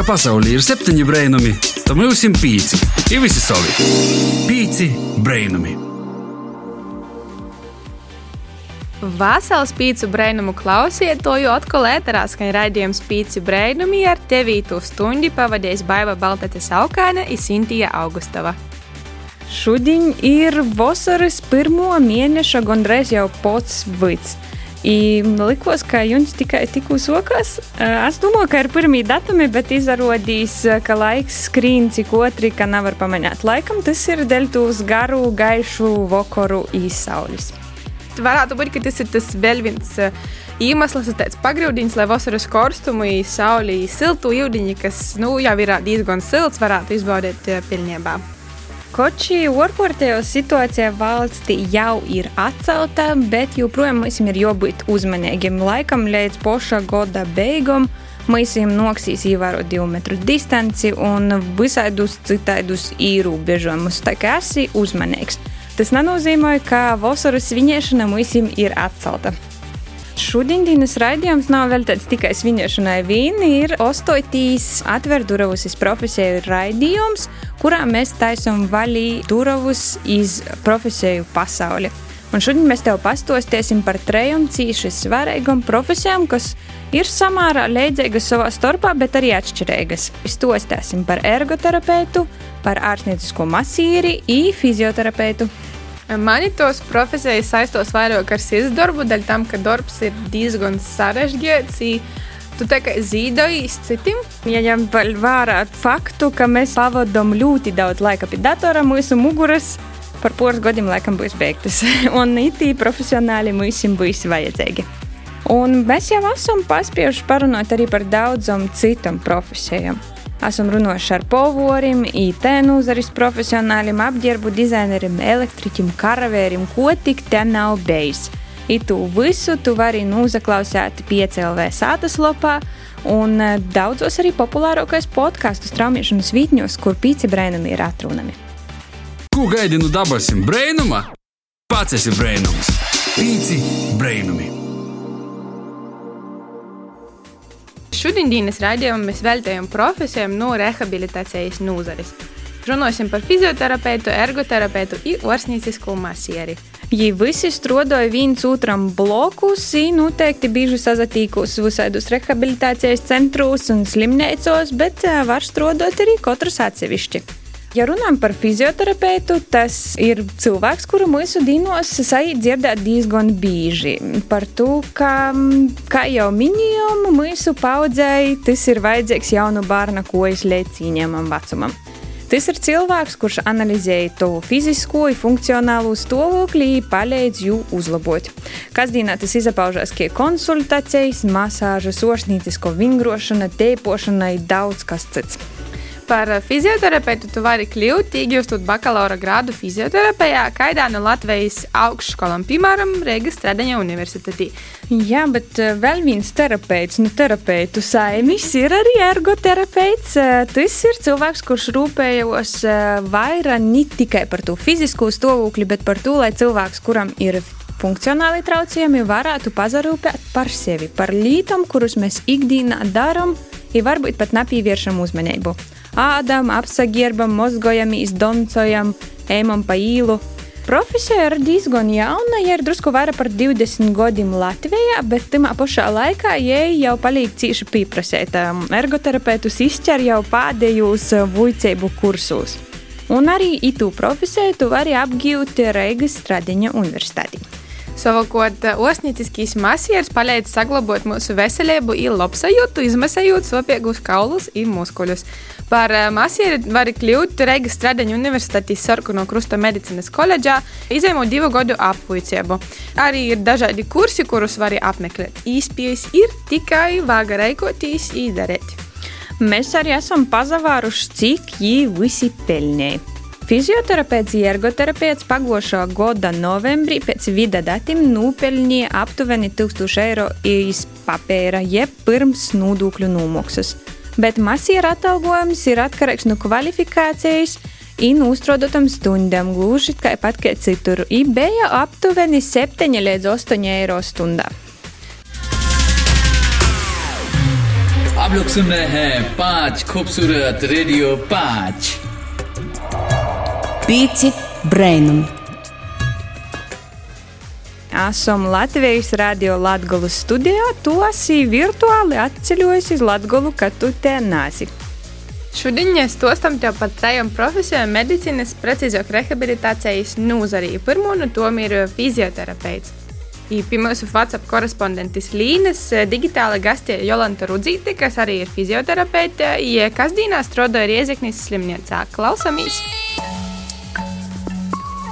ka pasaulē ir septiņi brainami, tad mums ir pieci. Ir visi savi. Pieci brainami. Vasals pīci brainumu klausietoju atkal ēterā skan raidījums pīci brainumi ar tevītu stundi pavadījis Baiva Baltace Saukāne un Sintija Augustava. Šodien ir vasaras pirmo mēneša gandrīz jau pats vids. I likos, ka jums tikai tikko sokās. Es domāju, ka ir pirmie datumi, bet izrādījās, ka laiks skrīn cik otri, ka nevar pamanīt. Laikam tas ir dēļ tūs garu, gaišu vokoru īsaulis. Varētu būt, ka tas ir tas vēl viens iemesls, tāds pagrūdījums, lai vasaras karstumu, sauli, siltu ūdeņi, kas nu, jau ir diezgan silts, varētu izbaudīt pilnībā. Koči ārkārtējo situācijā valstī jau ir atcelta, bet joprojām mums ir jābūt uzmanīgiem. Laikam līdz poša gada beigām mēs viņam noksīs ievērot divu metru distanci un visādus citādus ierobežojumus. Tā kā esi uzmanīgs. Tas nenozīmē, ka vasaras svinēšana mums ir atcelta. Šodienas raidījums nav veltīts tikai svinēšanai vīni, ir ostoitīs atver durvis profesiju raidījums, kurā mēs taisam vaļī durvis iz profesiju pasauli. Un šodien mēs tev pastostiesim par trejām cīši svarīgām profesijām, kas ir samērā līdzīgas savā starpā, bet arī atšķirīgas. Stostēsim par ergoterapeitu, par ārstniecisko masīri un fizioterapeitu. Mani tos profesijas saistos vairāk ar sirds darbu, dēļ tam, ka darbs ir diezgan sarežģīts. Tu tā kā zīdojies citiem. Ja ņem vērā faktu, ka mēs pavadām ļoti daudz laika pie datora, mūsu muguras par poras gadiem laikam būs beigtas. Un itī profesionāli mums būs vajadzīgi. Un mēs jau esam paspējuši parunāt arī par daudzām citām profesijām. Esam runājuši ar povoriem, IT nozares profesionāļiem, apģērbu dizaineriem, elektriķiem, karavērim, ko tik te nav bijis. Itu visu tu vari noklausīt PCLV sātas lopā un e, daudzos arī populārākais podkāstu straumēšanas vītņos, kur pīci brēnumi ir atrunami. Ko gaidi no dabasim brēnuma? Pats esi brēnums. Pīci brēnumi. Šodienas raidījumā mēs veltījām profesijām no rehabilitācijas nozares. Runāsim par fizioterapeitu, ergoterapeitu un ārstniecisko masieri. Ja visi strādāja viens otram blokus, noteikti bieži sazatīkos visādus rehabilitācijas centros un slimnīcos, bet eh, var strādāt arī katrs atsevišķi. Ja runājam par fizioterapeitu, tas ir cilvēks, kuru mūsu dīnos dzirdēt diezgan bieži. Par to, ka, kā jau minējām, mūsu paudzei tas ir vajadzīgs jaunu bērnu kojas līdz cīņamam vecumam. Tas ir cilvēks, kurš analizēja to fizisko un funkcionālo stāvokli palīdz jū uzlabot. Kasdienā tas izpaužās kā konsultācijas, masāžas, orsnīcisko vingrošana, tēpošana un daudz kas cits par fizioterapeitu tu vari kļūt, iegūstot bakalaura grādu fizioterapijā, kaidā no Latvijas augšskolām, piemēram, Rīgas Stradaņa universitātī. Jā, bet eh, vēl viens terapeits, nu, terapeitu saimis ir arī ergoterapeits. Eh, tas ir cilvēks, kurš rūpējos eh, vairāk ne tikai par to fizisko stāvokli, bet par to, lai cilvēks, kuram ir funkcionāli traucējumi, varētu pazarūpēt par sevi, par lietām, kuras mēs ikdienā darām, ir varbūt pat nepievēršam uzmanību ādam, apsaģērbam, mozgojamies, doncojam, ejam pa īlu. Profesija ir diezgan jauna, ja ir drusku vairāk par 20 gadiem Latvijā, bet tajā pašā laikā jai jau palīdz cīši pieprasīt. Ergoterapeitus izķer jau pēdējos vuicēbu kursos. Un arī itu profesiju tu vari apgūt Reigas Stradiņa universitātī. Savukārt, osnieciskīs masieris palīdz saglabāt mūsu veselību, ir labsajūtu, izmasējot sopīgus kaulus un muskuļus. Par eh, masieri var kļūt Reigas Stradaņa Universitātes Sarkano Krusta medicīnas koledžā, izņemot divu gadu apvuicību. Arī ir dažādi kursi, kurus var apmeklēt. Īspējas ir tikai vāga reikotīs izdarīt. Mēs arī esam pazavāruši, cik viņi visi pelnīja. Fizioterapeits Jergoterapeits pagošā gada novembrī pēc vida datiem nopelnīja aptuveni 1000 eiro iz papīra, jeb pirms nodokļu nomaksas Bet masīra atalgojums ir atkarīgs no kvalifikācijas un uztrodotam stundām, gluži tāpat kā citur. I bija aptuveni 7 līdz 8 eiro stundā. आप लोग सुन रहे हैं पांच खूबसूरत radio पांच Pieci brainumi. Esam Latvijas radio Latvijas studijā. Tu esi virtuāli atceļojis uz Latviju, kad tu te nāsi. Šodien mēs tostam tev par trījām profesijām medicīnas, precīzāk rehabilitācijas nozarī. Pirmā no tām ir fizioterapeits. Pie mūsu WhatsApp korespondentis Līnas digitāla gastē Jolanta Rudzīte, kas arī ir fizioterapeite, kas dienā strādāja Riezeknis slimnīcā. Klausamies!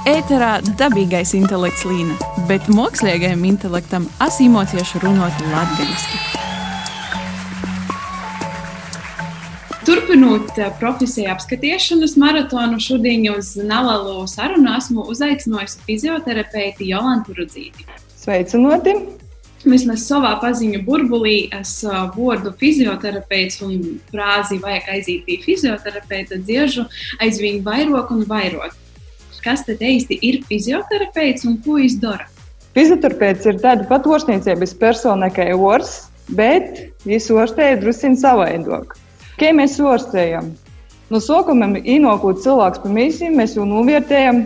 Ēterā dabīgais intelekts līna, bet mākslīgajam intelektam asimocieši runāt latgaļiski. Turpinot eh, profesiju apskatīšanas maratonu, šodien uz nelielu sarunu esmu uzaicinājusi fizioterapeiti Jolantu Rudzīti. Sveicināti! Vismaz savā paziņu burbulī es uh, vārdu fizioterapeits un frāzi vajag aiziet pie fizioterapeita dziežu aizvien vairāk un vairāk. Kas tad īsti ir fizioterapeits un ko viņš dara? Fizioterapeits ir tāda pat ārstniecības persona kā ors, bet viņš ārstēja drusku savādāk. Kā mēs ārstējam? No sākuma ienākot cilvēks pa misiju, mēs jau novērtējam,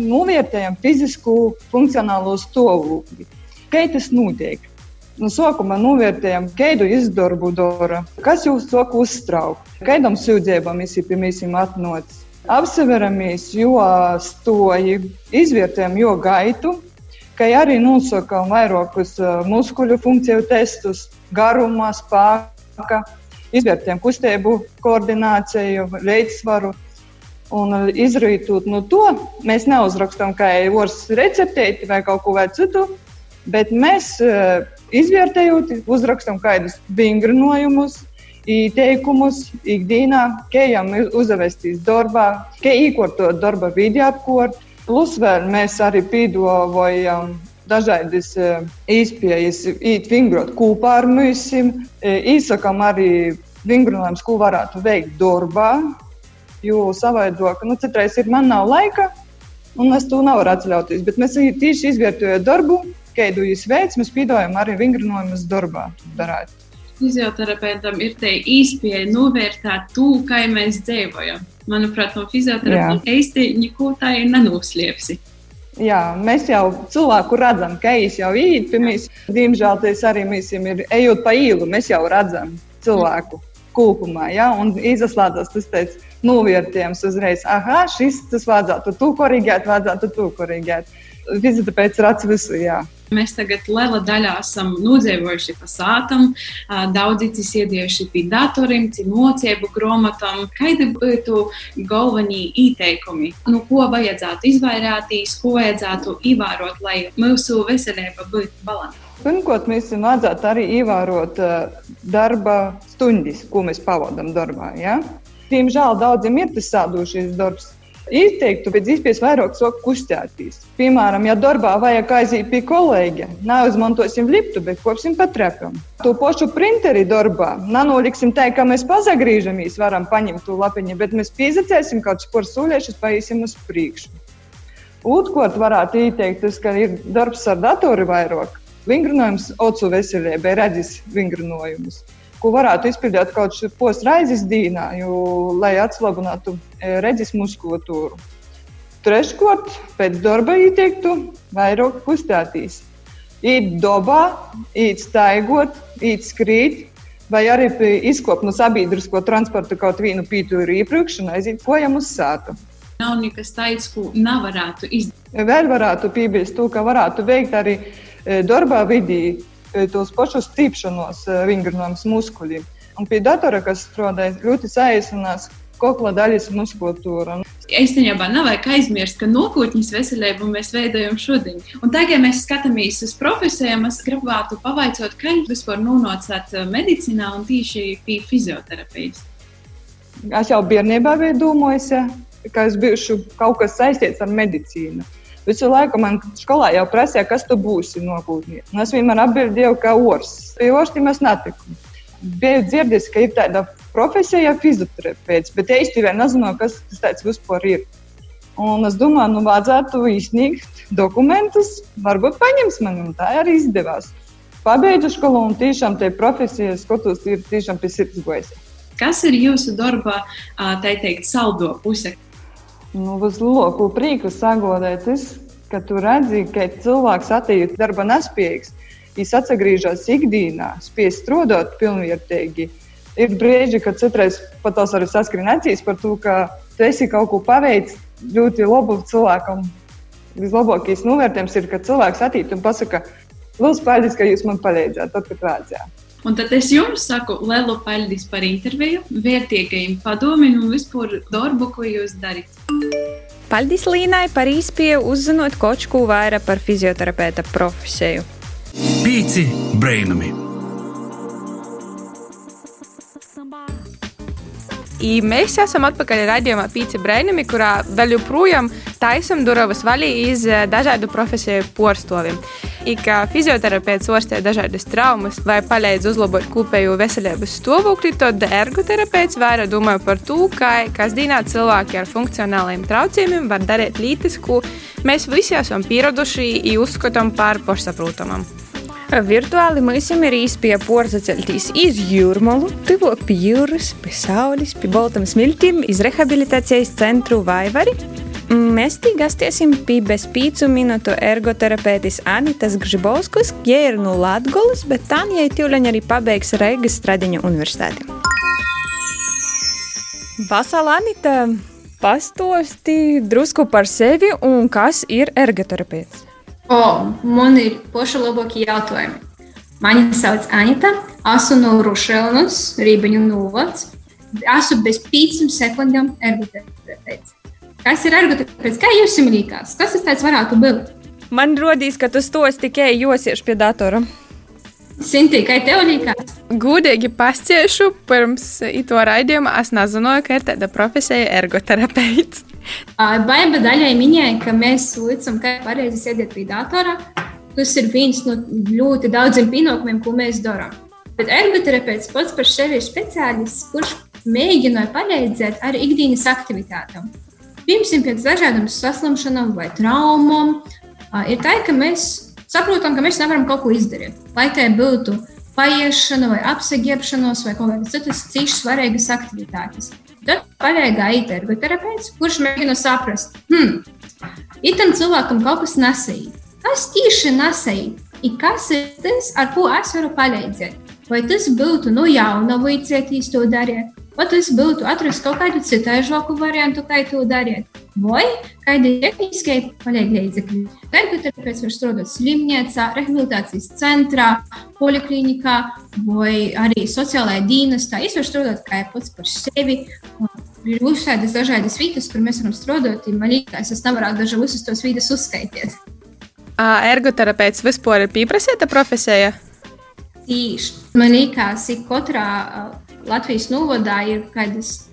novērtējam fizisku, funkcionālo stāvokli. Kā tas notiek? No sākuma novērtējam, kādu izdarbu dara, kas jūs saka uztraukt, kādam sūdzībam ir pie misijām atnācis. Apseveramies, jo stoji, izvērtējam, jo gaitu, kā arī nosakām vairākus muskuļu funkciju testus, garumā, spēka, izvērtējam kustību, koordināciju, līdzsvaru. Un izrītot no to, mēs neuzrakstām kā jūras receptēti vai kaut ko citu, bet mēs izvērtējot, uzrakstām kādus vingrinājumus, ieteikumus ikdienā, kā jau uzvestīs darbā, kā īkortot darba vidi apkort. Plus vēl mēs arī piedāvājam dažādas izpējas, īt vingrot kopā ar mums, izsakām arī vingrinājumus, ko varētu veikt darbā, jo savādāk, nu, citreiz ir man nav laika, un es to nevaru atļauties. Bet mēs tieši izvērtējot darbu, kādu jūs veids, mēs piedāvājam arī vingrinājumus darbā. Darāt. Fizioterapeitam ir te īspēja novērtēt to, kā mēs dzīvojam. Manuprāt, no fizioterapeiта īsti neko tā ir nenoslēpsi. Jā, mēs jau cilvēku redzam, ka viņš jau ir mums. Diemžēl tas arī mēs ir ejot pa īlu, mēs jau redzam cilvēku kopumā. Ja? Un izslēdzas tas teica, novērtējums uzreiz, ah, šis tas vajadzētu tu korrigēt, vajadzētu tu korrigēt. Redz visu. Jā. Mēs tagad lielā daļā esam nodzīvojuši pa sātam, daudzi iedieši pie datoriem, mocību grāmatām. Kādi būtu galvenie ieteikumi? Nu, ko vajadzētu izvairīties, ko vajadzētu ievērot, lai mūsu veselība būtu balansēta? Pirmkārt, mēs vajadzētu arī ievērot darba stundas, ko mēs pavadām darbā. Ja? Diemžēl daudziem ir tas sādošais darbs. Ieteiktu pēc iespējas vairāk soku kustēties. Piemēram, ja darbā vajag aiziet pie kolēģa, neuzmantosim liftu, bet kopsim pa trepam. To pašu printeri darbā nenoliksim tā, ka mēs pazagriežamies, varam paņemt to lapiņu, bet mēs piezacēsim kaut kādus porcelānus, paiesim uz priekšu. Otrkārt, varētu ieteikt, tas, ka ir darbs ar datoru vairāk. Vingrinājums ocu veselībai, redzes vingrinājumus ko varētu izpildīt kaut kādā posmā dienā, jo, lai atslābinātu redzes muskulatūru. Treškārt, pēc darba ieteiktu vairāk kustēties. Īt dabā, īt staigot, īt skrīt, vai arī izkopt no sabiedrisko transporta kaut vienu pītūru iepriekš un aiziet kojam uz sātu. Nav nekas tāds, ko nevarētu izdarīt. Vēl varētu piebilst to, ka varētu veikt arī darbā vidī tos pašus stīpšanos vingrinājumus muskuļiem. Un pie datora, kas strādā, ļoti saīsinās kokla daļas muskulatūra. Īstenībā nav vajag aizmirst, ka nākotnes veselību mēs veidojam šodien. Un tagad, ja mēs skatāmies uz profesijām, es gribētu pavaicot, kā jūs vispār nonācāt medicīnā un tieši pie fizioterapijas. Es jau bērnībā biju domājis, ka es būšu kaut kas saistīts ar medicīnu. Visu laiku man skolā jau prasīja, kas tu būsi nākotnē. Es vienmēr atbildēju, ka ors. Pie orstiem es netiku. Biju dzirdējis, ka ir tāda profesija, fizioterapeits, bet īstenībā nezinu, kas tas vispār ir. Un es domāju, nu, vajadzētu izsniegt dokumentus, varbūt paņems mani, un tā arī izdevās. pabeidzu skolu un tiešām te profesija skatos ir tiešām pie sirds gojas. Kas ir jūsu darba, tā teikt, saldo puse? Nu, uz loku prieku sagodēt, tas, ka tu redzi, ka cilvēks attīstās darba nespējīgs. Viņš atgriežas ikdienā, spēj strādāt pilnvērtīgi. Ir brīži, kad citreiz pat tās arī saskrien acīs par to, ka tu esi kaut ko paveicis ļoti labu cilvēkam. Vislabākais novērtējums ir, kad cilvēks attīstās un pasakā, Lūdzu, paldies, ka jūs man palīdzējāt, tad, kad vajadzēja. Un tad es jums saku lielu paldies par interviju, vērtīgajiem padomiem un vispār darbu, ko jūs darāt. Paldies Līnai par īspēju uzzinot kaut ko vairāk par fizioterapeita profesiju. Pīci brainami! I mēs esam atpakaļ raidījumā Pīci Brainami, kurā vēl joprojām taisam durvis vaļā iz dažādu profesiju. I kā fizioterapeits ārstē dažādas traumas vai palīdz uzlabot kopējo veselības stāvokli, tad ergoterapeits vairāk domā par to, kā kasdienā cilvēki ar funkcionāliem traucējumiem var darīt lietas, ko mēs visi esam pieraduši un uzskatām par pašsaprotamam. Virtuāli mēs jau ir īstenībā porcelāns iz jūrmālu, tuvāk pie jūras, pie saules, pie baltam smiltīm, iz rehabilitācijas centru Vaivari. Mēs tī gastiesim pie bez pīcu minūtu ergoterapeitis Anitas Gžibauskas, ja ir no Latgolas, bet tā jai tūleņ arī pabeigs Reigas Stradiņu universitāti. Vasala Anita, pastosti drusku par sevi un kas ir ergoterapeits. O, man ir paši labākie jautājumi. Mani sauc Anita, esmu no Rušēlas, Rībaņu novads. Esmu bez pīcām sekundēm ergoterapeits. Kas ir ergoterapeits? Kā jums liekas? Kas tas tāds varētu būt? Man rodīs, ka tu stos tikai josies pie datora. Sintī, kā tev liekas? Gudīgi pasciešu, pirms to raidījuma es nezināju, ka ir tāda profesija ergoterapeits. Baiba daļai minēja, ka mēs līdzam, kā pareizi sēdēt pie datora. Tas ir viens no ļoti daudziem pienākumiem, ko mēs darām. Bet ergoterapeits pats par sevi ir speciālists, kurš mēģināja palīdzēt ar ikdienas aktivitātēm. Piemēram, pēc dažādām saslimšanām vai traumām, ir tā, ka mēs saprotam, ka mēs nevaram kaut ko izdarīt. Lai tā būtu paiešana, vai apsigiepšanos, vai kaut kādas citas cīņas svarīgas aktivitātes. Tad paļāvā ir ergoterapeits, kurš mēģina saprast, hmm, itam cilvēkam kaut kas nesēja. Kas tieši nesēja? Kas ir tas, ar ko es varu palīdzēt? Vai tas būtu no jauna, vai cietīs to darīt? Tas būtu atrast kaut kādu citu žoku variantu, kā to darīt? Vai kādi tehniskie palīdzekļi? Ergoterapeits var strādāt slimnīcā, rehabilitācijas centrā, poliklinikā vai arī sociālajā dienestā. Es varu strādāt kā pats par sevi. Ir uzsāktas dažādas vietas, kur mēs varam strādāt. Man liekas, es nevaru dažu visus tos vietas uzskaitīt. Ergoterapeits vispār ir pieprasīta profesija? Tieši. Man liekas, ka katrā Latvijas novadā ir kādas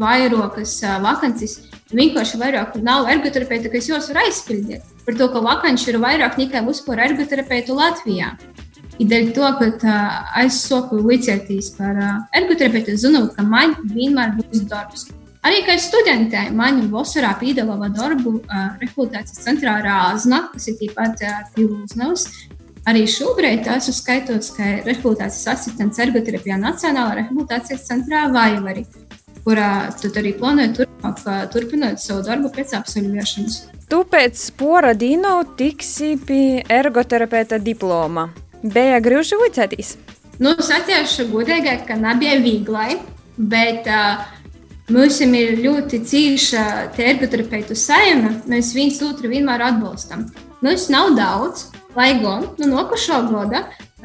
vairākas vakances. Vienkārši vairāk nav ergoterapeita, kas jūs var aizpildīt. Par to, ka vakanču ir vairāk nekā vispār ergoterapeitu Latvijā. Ideja to, ka uh, es soku vicētīs par uh, ergoterapeitu, zinu, ka man vienmēr būs darbs. Arī kā studentē, man vasarā piedāvāja darbu uh, rehabilitācijas centrā Rāzna, kas ir tikpat uh, Pilsnevs. Arī šobrīd esmu skaitots, ka rehabilitācijas asistents ergoterapijā Nacionālā rehabilitācijas centrā Vaivari, kurā tad arī plānoju turpmāk, turpināt savu darbu pēc absolvēšanas. Tu pēc spora dino tiksi pie ergoterapeita diploma. Bija grūti vicēties. Nu, satiešu godīgi, ka nebija viegli, bet uh, mums ir ļoti cīša ergoterapeitu saima. Mēs viens otru vienmēr atbalstam. Mums nav daudz, lai gan nu, nākošā gada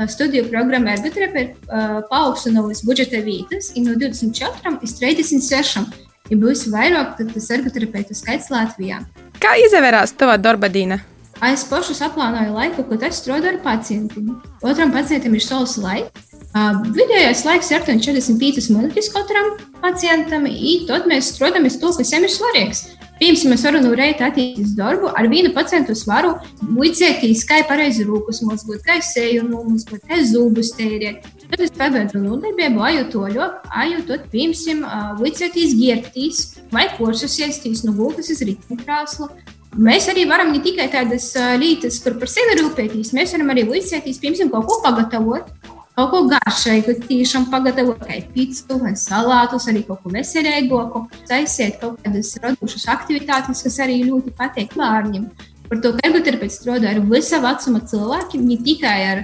studiju programma ergoterapija ir uh, paaugstinājusi budžeta vietas no 24 līdz 36. Ja būs vairāk, tad tas ergoterapeitu skaits Latvijā. Kā izvērās tava darba diena? Es pašu saplānoju laiku, kad es strādāju ar pacientiem. Otram pacientam ir savs laiks. Uh, vidējais laiks ir 45 minūtes katram pacientam, un tad mēs strādājam uz to, kas viņam ir svarīgs. Piemēram, mēs varam no reita attīstīt darbu ar vienu pacientu svaru, muļķētīs, kā pareizi rūkus mazgot, kā seju nomazgot, kā zubus tērēt. Tad es pabeidzu nodarbību, aju to ļoti, aju tad, piemēram, muļķētīs giertīs vai kursus iestīs no gultas uz ritmu krāslu Mēs arī varam ne tikai tādas lietas, kur par sevi rūpēties, mēs varam arī vicēties, piemēram, kaut ko pagatavot. Kaut ko garšīgu, tiešām pagatavot, kā pīci vai salātus, arī kaut ko veselīgāku, taisiet kaut kādas radošas aktivitātes, kas arī ļoti patīk bērniem. Par to, ka ergoterapeits strādā ar visa vecuma cilvēkiem, ne tikai ar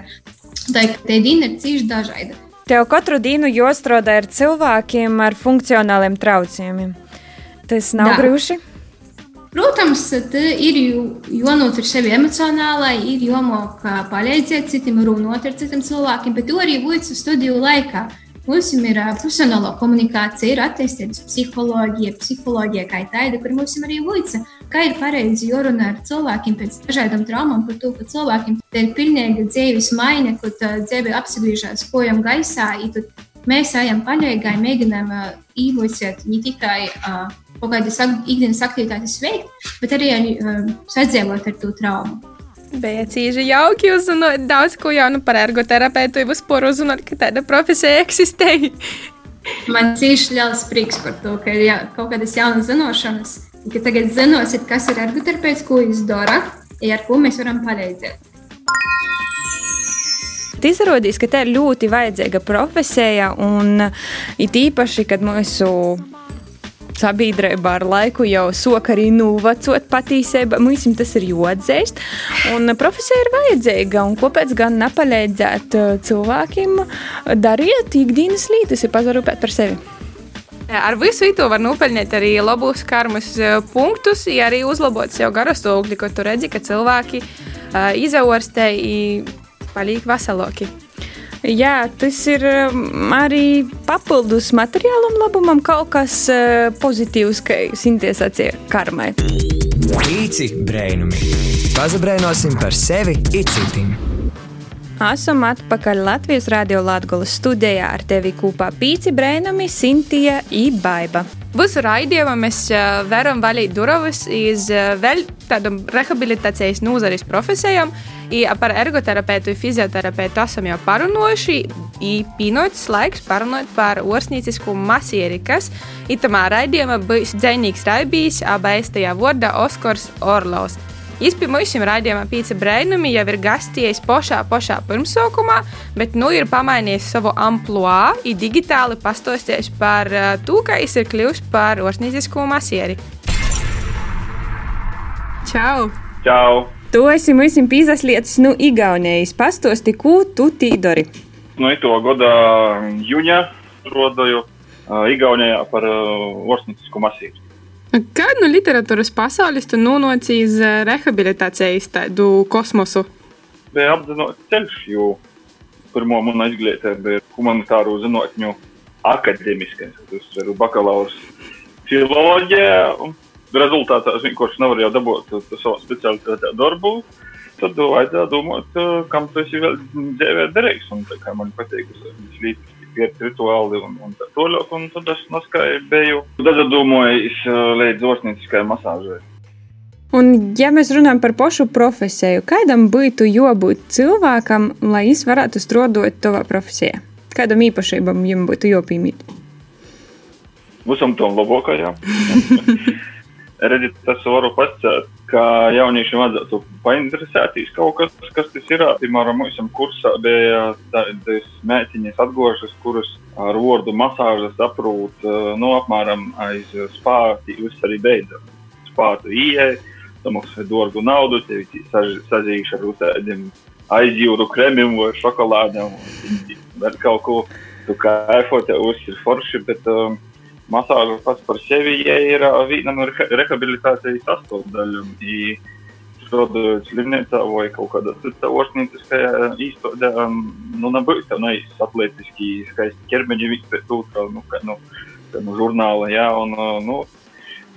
tādu, ka tie diena ir cīši dažādi. Tev katru dienu jāstrādā ar cilvēkiem ar funkcionāliem traucējumiem. Tas nav grūti. Protams, ir jānotver sevi emocionāli, ir jāmāk palīdzēt citiem, runāt ar citiem cilvēkiem, bet to arī veicu studiju laikā. Mums ir profesionāla komunikācija, ir attīstīta psiholoģija, psiholoģija kā tāda, kur mums ir arī veica, kā ir pareizi jārunā ar cilvēkiem pēc dažādām traumām, par to, ka cilvēkiem ir pilnīga dzīves maiņa, kad dzīve apsigriežas kojam gaisā, mēs ejam paļāgā, mēģinām īvocēt ne tikai uh, kaut kādas ikdienas aktivitātes veikt, bet arī uh, sadzīvot ar to traumu. Cīņa jauki uzzināt daudz ko jaunu par ergoterapeitu, jau vispār uzzināt, ka tāda profesija eksistē. Man cīši liels prieks par to, ka ir kaut kādas jaunas zināšanas, ka tagad zināsiet, kas ir ergoterapeits, ko viņš dara, ar ko mēs varam palīdzēt. Izrādās, ka tā ir ļoti vajadzīga profesija, un it īpaši, kad mūsu sabiedrība ar laiku jau soka arī novacot patīcību. Mums tas ir jāatzīst. Un profesija ir vajadzīga. Un kāpēc gan nepalīdzēt cilvēkiem darīt ikdienas lietas, ir pazarūpēt par sevi? Ar visu to var nopelnīt arī labus karmas punktus, ja arī uzlabot sev garastāvokli, ko tu redzi, ka cilvēki uh, izaurstē paliek veselāki. Jā, tas ir arī papildus materiālam labumam, kaut kas uh, pozitīvs, kā sintēzācija karmai. Pīci brainumi. Pazabrainosim par sevi itcitim. Esam atpakaļ Latvijas Rādio Latvijas studijā ar tevi kopā Pīci Brēnami, Sintija un Baiba. Visu raidījumu mēs varam valīt durvis uz vēl tādām rehabilitācijas nozares profesijām. Par ergoterapeitu un fizioterapeitu esam jau parunājuši. Ir pienācis laiks parunāt par orsnīcisku masieri, kas itamā raidījumā būs dzinīgs raibījis abaistajā vārdā Oskars Orlovs. Izpildījumā mums raidījumā pīci brēnumi jau ir gastījis pašā, pašā pirmsaukumā, bet nu ir pamainījis savu amplitūdu, ir digitāli pastostījis par uh, to, ka viņš ir kļuvis par orsnīcisku masieri. Čau! Čau! Tu esi mums pīzas lietas nu, Igaunijas. Pastosti, ko tu tīdori? No ito gada jūņā rodoju uh, Igaunijā par uh, orsnīcisku masīvu. Kādu no literatūras pasaules tu nonāci uz rehabilitācijas tādu kosmosu? Bija apzināts ceļš, jo pirmo mana izglītība bija humanitāro zinātņu akadēmiskais. Tas ir bakalaurs filoloģijā. Rezultātā es vienkārši nevarēju dabūt savu specialitāti darbu. Tad vajadzēja domāt, kam tas ir vēl dzīvē derīgs. Man patīk, tas līdz iet rituāli un, un tā tālāk. Un tad es noskaidroju, biju dažādojis līdz orsnītiskai masāžai. Un, ja mēs runājam par pašu profesiju, kādam būtu jābūt cilvēkam, lai viņš varētu strādāt savā profesijā? Kādam īpašībam viņam būtu jāpiemīt? Visam tam labākajam. Redziet, tas varu pasakāt, ka jauniešiem vajadzētu painteresēties kaut kas, kas tas ir. Piemēram, mūsu kursā bija tādas mētiņas atgošas, kuras ar vārdu masāžas aprūt, nu, apmēram aiz spāti, viss arī beidzas. Spātu ieeja, samaksāja dārgu naudu, tevi sazīšu ar tādiem aizjūru kremiem vai šokolādēm, vai kaut ko, tu kā efot, jau viss ir forši, bet um, masāža pats par sevi ir viena no rehabilitācijas sastāvdaļām. Strādājot slimnīcā vai kaut kādā citā oršņītiskajā īstenībā, nu, nebūtu tā neizs atletiski skaisti ķermeņi, viss pēc otrā, nu, kā, nu, kā no žurnāla, jā, un, nu,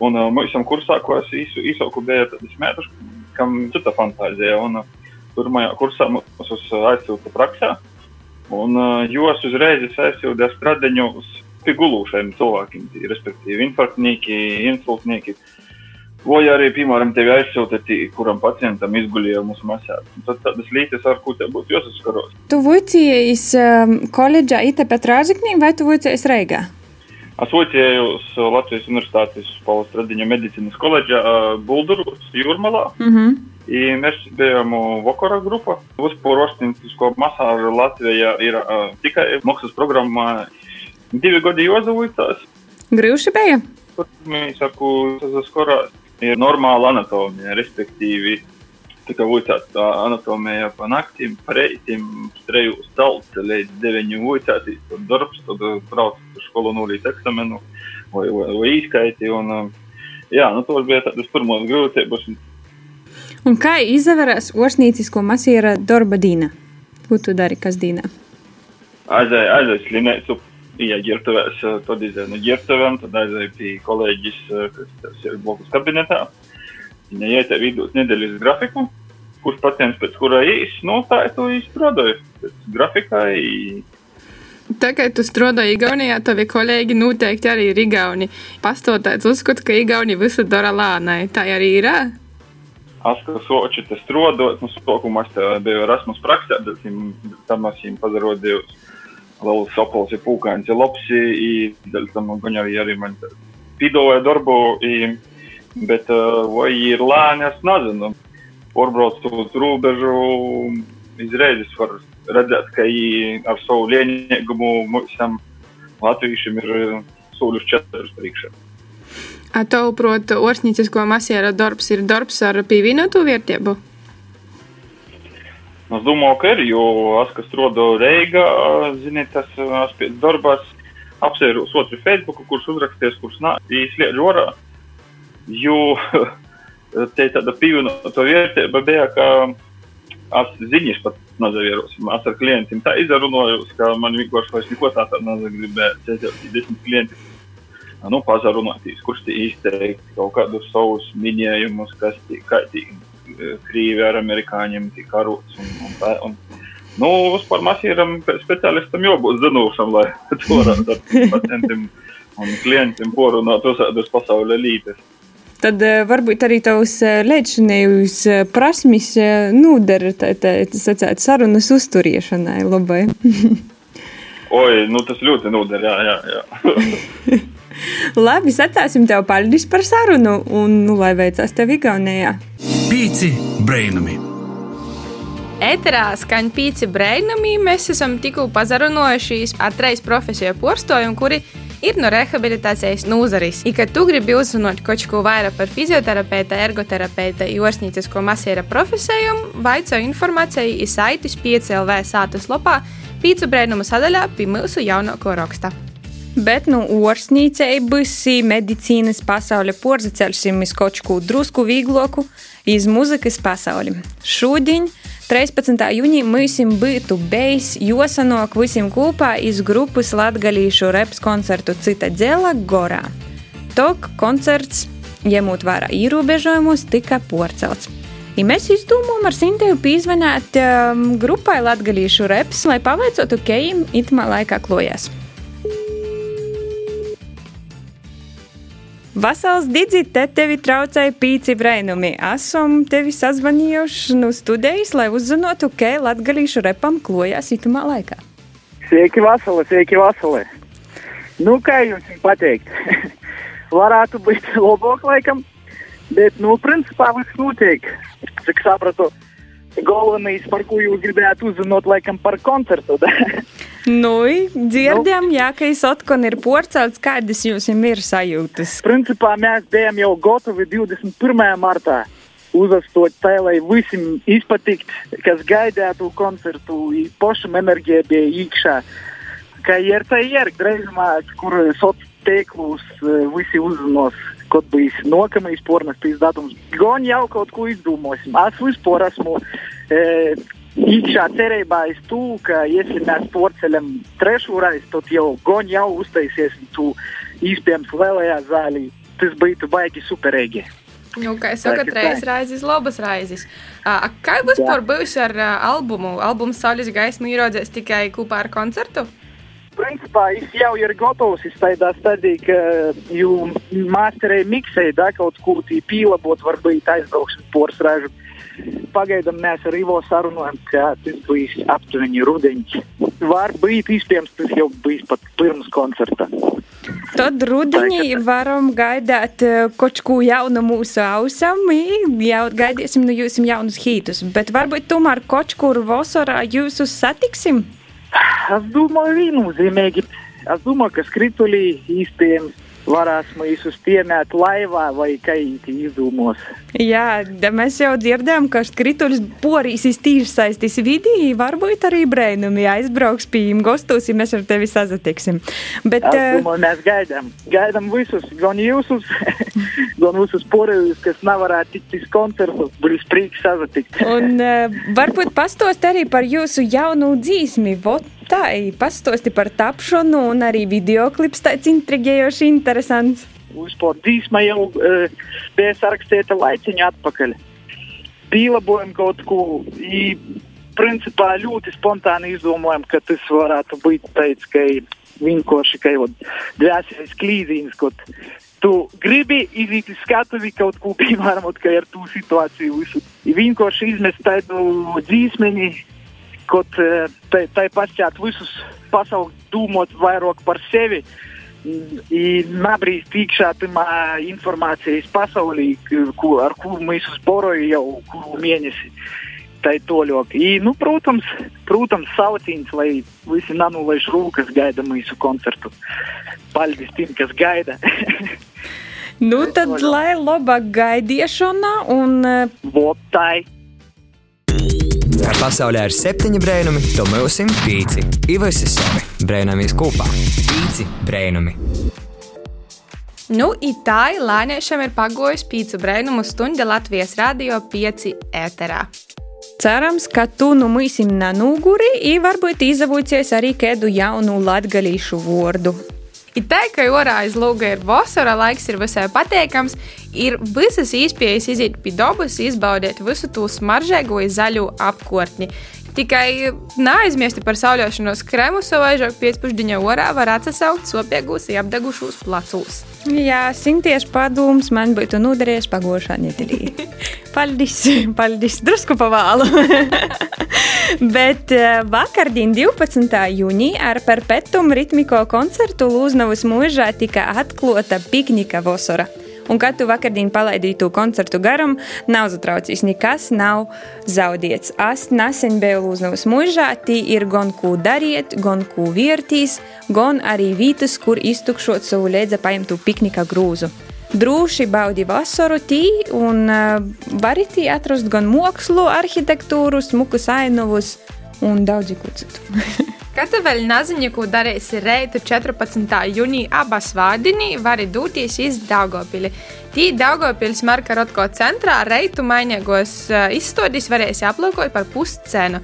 un mūsam kursā, ko es īsu, īsāku bija tādas mētas, kam cita fantāzija, un pirmajā kursā mūs aizsūta praksā, un jūs uzreiz aizsūta stradiņus pie gulūšiem cilvēkiem, respektīvi infarktnieki, insultnieki. Vai arī, piemēram, tevi aizsūta, kuram pacientam izgulēja mūsu masās. Tad tādas lietas, ar ko te būtu jāsaskaros. Tu vucies um, koledžā IT pēc Rāziknī vai tu vucies Reigā? Es vicējos Latvijas Universitātes Paulas Stradiņa medicīnas koledžā Bulduros, Jūrmalā. Mm -hmm. I mēs bijām vakara grupa. Uzpūrošķintisko masāžu Latvijā ir uh, tikai mākslas programmā divi gadi jozavītās. Grūši bija? Tur mēs saku, tas skorā ir normāla anatomija, respektīvi tika vicēta anatomija pa naktīm, reitim, streju stalce līdz deviņu vicētīs, tad darbs, tad brauc uz skolu nulīt eksamenu vai, vai, vai īskaiti. Un, jā, nu tos bija tādas pirmos grūtības. Un kā izvērās orsnīcisko masiera darba dīna? Ko tu dari, kas dīnā? Aizēju, aizēju slimnīcu, ja ģirtuvēs, tad izēju no ģirtuvēm, tad aizēju pie kolēģis, kas ir blokus kabinetā. Viņa ietē vidū nedēļas grafiku, kurš pacients pēc kurā īs, nu tā es to izstrādāju. Pēc grafikā. I... Kā tu strādāji Igaunijā, tavi kolēģi noteikti arī ir Igauni. Pastotāts uzskata, ka Igauni visu dara lānai. Tā arī ir. Es kā soči te strādāju, nu, sākumā es biju Erasmus praksē, bet tam es viņam pazarodīju vēl sopols ir pūkains, ir lopsi, i dēļ tam gan arī, arī man pidoja darbu, i, bet vai ir lēni, es nezinu. Porbrauc uz robežu, izreizes var redzēt, ka ar savu lienīgumu visam latviešiem ir sūļus četrus priekšā. A tev, prot, orsnīcisko masiera darbs ir darbs ar pievienotu vērtību? Es domāju, ka ir, jo es, kas strādāju Reigā, ziniet, tas es pēc darbas apsēru otru Facebook, kurš uzraksties, kurš nāk, īslieģu orā. Jo te tāda pievienota vērtība bija, ka es ziņas pat nezavierosim. Es ar klientiem tā izrunājos, ka man vienkārši vairs neko tā tādu nezagribēja. Cēties desmit klienti. Nu, pazarunātīs, kurš izteikti kaut kādus savus minējumus, kas tie kaitīgi Krīvi ar amerikāņiem tika karots. Un, un tā, un, nu, vispār masīram speciālistam jābūt zinošam, lai to varētu ar pacientiem un klientiem porunāt visādas pasaules lītes. Tad varbūt arī tavs līdzinējums prasmis nodara tā, tā, sacēt, sarunas uzturiešanai labai. Oi, nu tas ļoti noder, jā, jā. jā. Labi, satāsim tev paldies par sarunu un nu, lai veicās tev Igaunijā. Pīci brainami! Eterā skan pīci brainami. Mēs esam tikko pazarunojušies ar treis profesiju porstojumu, kuri ir no rehabilitācijas nozares. I, kad tu gribi uzzināt kaut ko vairāk par fizioterapeita, ergoterapeita, jorsnīcisko masiera profesiju, vaico informāciju izsaitis 5LV sātas lopā pīcu brainumu sadaļā pie mūsu jaunāko raksta. Bet no nu, orsnīcības, medicīnas pasaule porzaceļsim iz kaut ko drusku vīgloku, iz muzikas pasauli. Šodien, 13. jūnijā, mēs būtu bijis josanok visiem kopā iz grupas latgalīšu reps koncertu Cita dzela Gorā. Tok koncerts, ņemot vērā ierobežojumus, tika porcelts. Ja mēs izdomājām ar Sintēju pīzvanīt um, grupai Latgalīšu reps, lai paveicotu, kejim itmā laikā klojās. Vasals Digit, te tevi traucēja pīci brainumi. Esam tevi sazvanījuši no studijas, lai uzzinātu, ka latgalīšu repam klojās itamā laikā. Sveiki, Vasali, sveiki, Vasali. Nu, kā jums pateikt? Varētu būt labāk laikam, bet, nu, principā viss notiek. Cik sapratu, galvenais, par ko jūs gribējāt uzzināt, laikam par koncertu. nu, dzirdējām, nu, jā, ka es atkon ir porcelts, kādas jums ir sajūtas? Principā mēs bijām jau gatavi 21. martā. Uzastot tā, lai visiem izpatikt, kas gaidīja to koncertu, pašam enerģija bija iekšā. Kā ir tā ir, drīzumā, kur sociālajos tīklos visi uzzinos, kad būs nākamais pornogrāfijas datums. Gan jau kaut ko izdomāsim. Es vispār esmu e, īkšā cerībā uz to, ka, ja mēs porceļam trešo reizi, tad jau gan jau uztaisīsim to iespējams lielajā zālē. Tas būtu baigi superīgi. Nu, kā jau teicu, reizes raizes, labas raizes. Uh, kā būs par bijusi ar uh, albumu? Albums Saules gaismu ierodzēs tikai kopā ar koncertu? Principā es jau ir gatavs. Es tādā stadijā, ka jau masterēju miksēju, da kaut ko tādu pielabot, varbūt aizbraukšu poras ražu. Pagaidām mēs ar Ivo sarunājam, ka tas būs aptuveni rudenī. Varbūt iespējams tas jau bijis pat pirms koncerta. Tad rudenī varam gaidīt kaut ko jaunu mūsu ausam, jau gaidīsim no jums jaunus hītus, bet varbūt tomēr kaut kur vasarā jūs satiksim? Es domāju, viennozīmīgi. Es domāju, ka skrituļi iespējams varēs mūs uztiemēt laivā vai kaitī izdomos. Jā, mēs jau dzirdējām, ka skrituļs porīsīs tīši saistīs vidī, varbūt arī brēnumi aizbrauks pie jums gostos, ja mēs ar tevi sazatiksim. Bet, es domāju, mēs gaidām, gaidām visus, gan jūsus, gan visus porījus, kas nevarētu tikt uz koncertu, būs prieks sazatikt. Un varbūt pastost arī par jūsu jaunu dzīsmi, vot tā, pastosti par tapšanu un arī videoklips tāds intrigējoši interesants. Uzpār dzīsma jau uh, bija sarakstīta laiciņu atpakaļ. Pielabojam kaut ko, i, principā ļoti spontāni izdomājam, ka tas varētu būt tāds, ka vienkārši kā dvēseles klīzīns, kaut tu gribi izīt uz skatuvi kaut ko, piemēram, kā ar to situāciju visu. Vienkārši izmest tādu dzīsmeni, kaut tai, tai pašķēt visus pasaules dūmot vairāk par sevi. Nabrīz iekšā tajā informācijas pasaulī, ku, ar kuru mēs uzboroju jau kuru mēnesi. Tā ir toļok. I, nu, protams, protams sauciens, lai visi nanulaiž rūkas gaida mūsu koncertu. Paldies tiem, kas gaida. nu, tad lai laba gaidiešana un... Votai! Kā pasaulē ir septiņi brēnumi, to mūsim pīci. Ivasi savi brēnamies kopā. Pīci brēnumi. Nu, itāļi lēniešiem ir pagojusi pīcu brēnumu stunda Latvijas radio 5 ēterā. Cerams, ka tu nu mīsim nanūguri, i varbūt izavocies arī kādu jaunu latgalīšu vārdu. Ka orā aiz lūga ir vasara, laiks ir visai patīkams, ir visas iespējas iziet pie dabas, izbaudīt visu to smaržēgo zaļo apkārtni. Tikai neaizmirsti par sauļošanos krēmu savaižāk pēcpusdienā orā var atsaukt sopiegūs apdegušos placūs. Jā, simtieši padoms man būtu noderējis pagošā nedēļā. paldies, paldies, drusku pavālu. Bet vakardien 12. jūnijā ar perpetumu ritmiko koncertu Lūznavas mūžā tika atklāta piknika vasara. Un, kad tu vakardien palaidīji to koncertu garam, nav zatraucījis, nekas nav zaudēts. Es nesen biju Lūznavas mūžā, tī ir gan ko dariet, gan ko vērtīs, gan arī vietas, kur iztukšot savu līdzi paimtu piknika grūzu. Droši baudi vasaru tī un uh, varit atrast gan mākslu, arhitektūru, smukus ainovus un daudz ko citu. Vēl nezini, ko darīsi reitu 14. jūnijā abas vārdinī, vari doties iz Daugopili. Tī Daugopils Marka Rotko centrā reitu mainīgos izstādīs varēsi aplūkot par puscenu.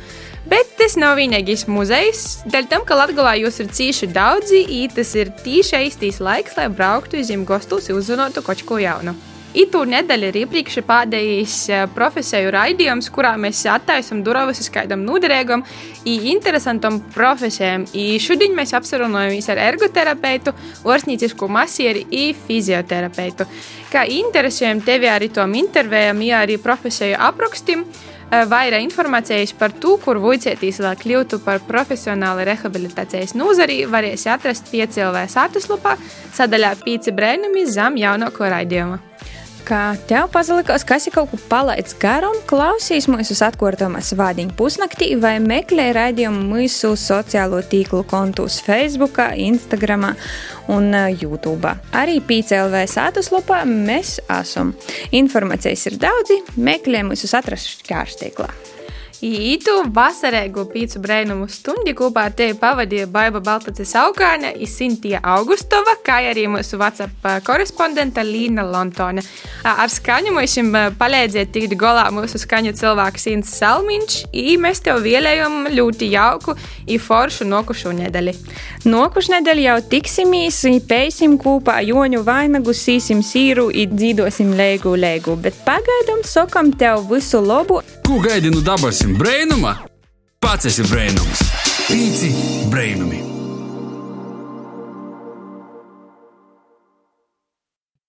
Bet tas nav vienīgais muzejs, dēļ tam, ka Latvijā jūs ir cīši daudzi, tas ir tīši īstais laiks, lai brauktu uz Ziemassvētku un uzzinātu kaut ko jaunu. Itu nedēļa ir iepriekš pēdējais profesiju raidījums, kurā mēs attaisam durvis uz kādam noderīgam un interesantam profesijam. I šodien mēs apsarunojamies ar ergoterapeitu, orsnīcisku masieri un fizioterapeitu. Kā interesējam tevi arī tom intervējam, ja arī profesiju aprakstim, vairāk informācijas par to, kur vicētīs, lai kļūtu par profesionālu rehabilitācijas nozari, varēs atrast piecēlvē sātuslapā sadaļā pīci brēnumi zem jaunāko raidījumu ka tev pazalikās, kas ir kaut ko palaidis garām, klausīs mūsu atkārtojumus vādiņu pusnaktī vai meklē raidījumu mūsu sociālo tīklu kontus Facebook, Instagram un YouTube. Arī PCLV sātuslapā mēs esam. Informācijas ir daudzi, meklē mūsu atrastu kārtīklā. Ītu vasarēgu pīcu brēnumu stundi kopā ar tevi pavadīja Baiva Baltacis Augāne, Isintija Augustova, kā arī mūsu WhatsApp korespondenta Līna Lontone. Ar skaņu mums palīdzēja tikt galā mūsu skaņu cilvēks Inns Salmiņš, un mēs tev vēlējam ļoti jauku un foršu nokušu nedēļu. Nokušu nedēļu jau tiksimies, pēsim kopā joņu vainagu, sīsim sīru un dzīdosim lēgu lēgu, bet pagaidām sakam tev visu labu! Ko gaidi no dabasim brēnuma? Pats esi brēnums! Pīci brēnumi!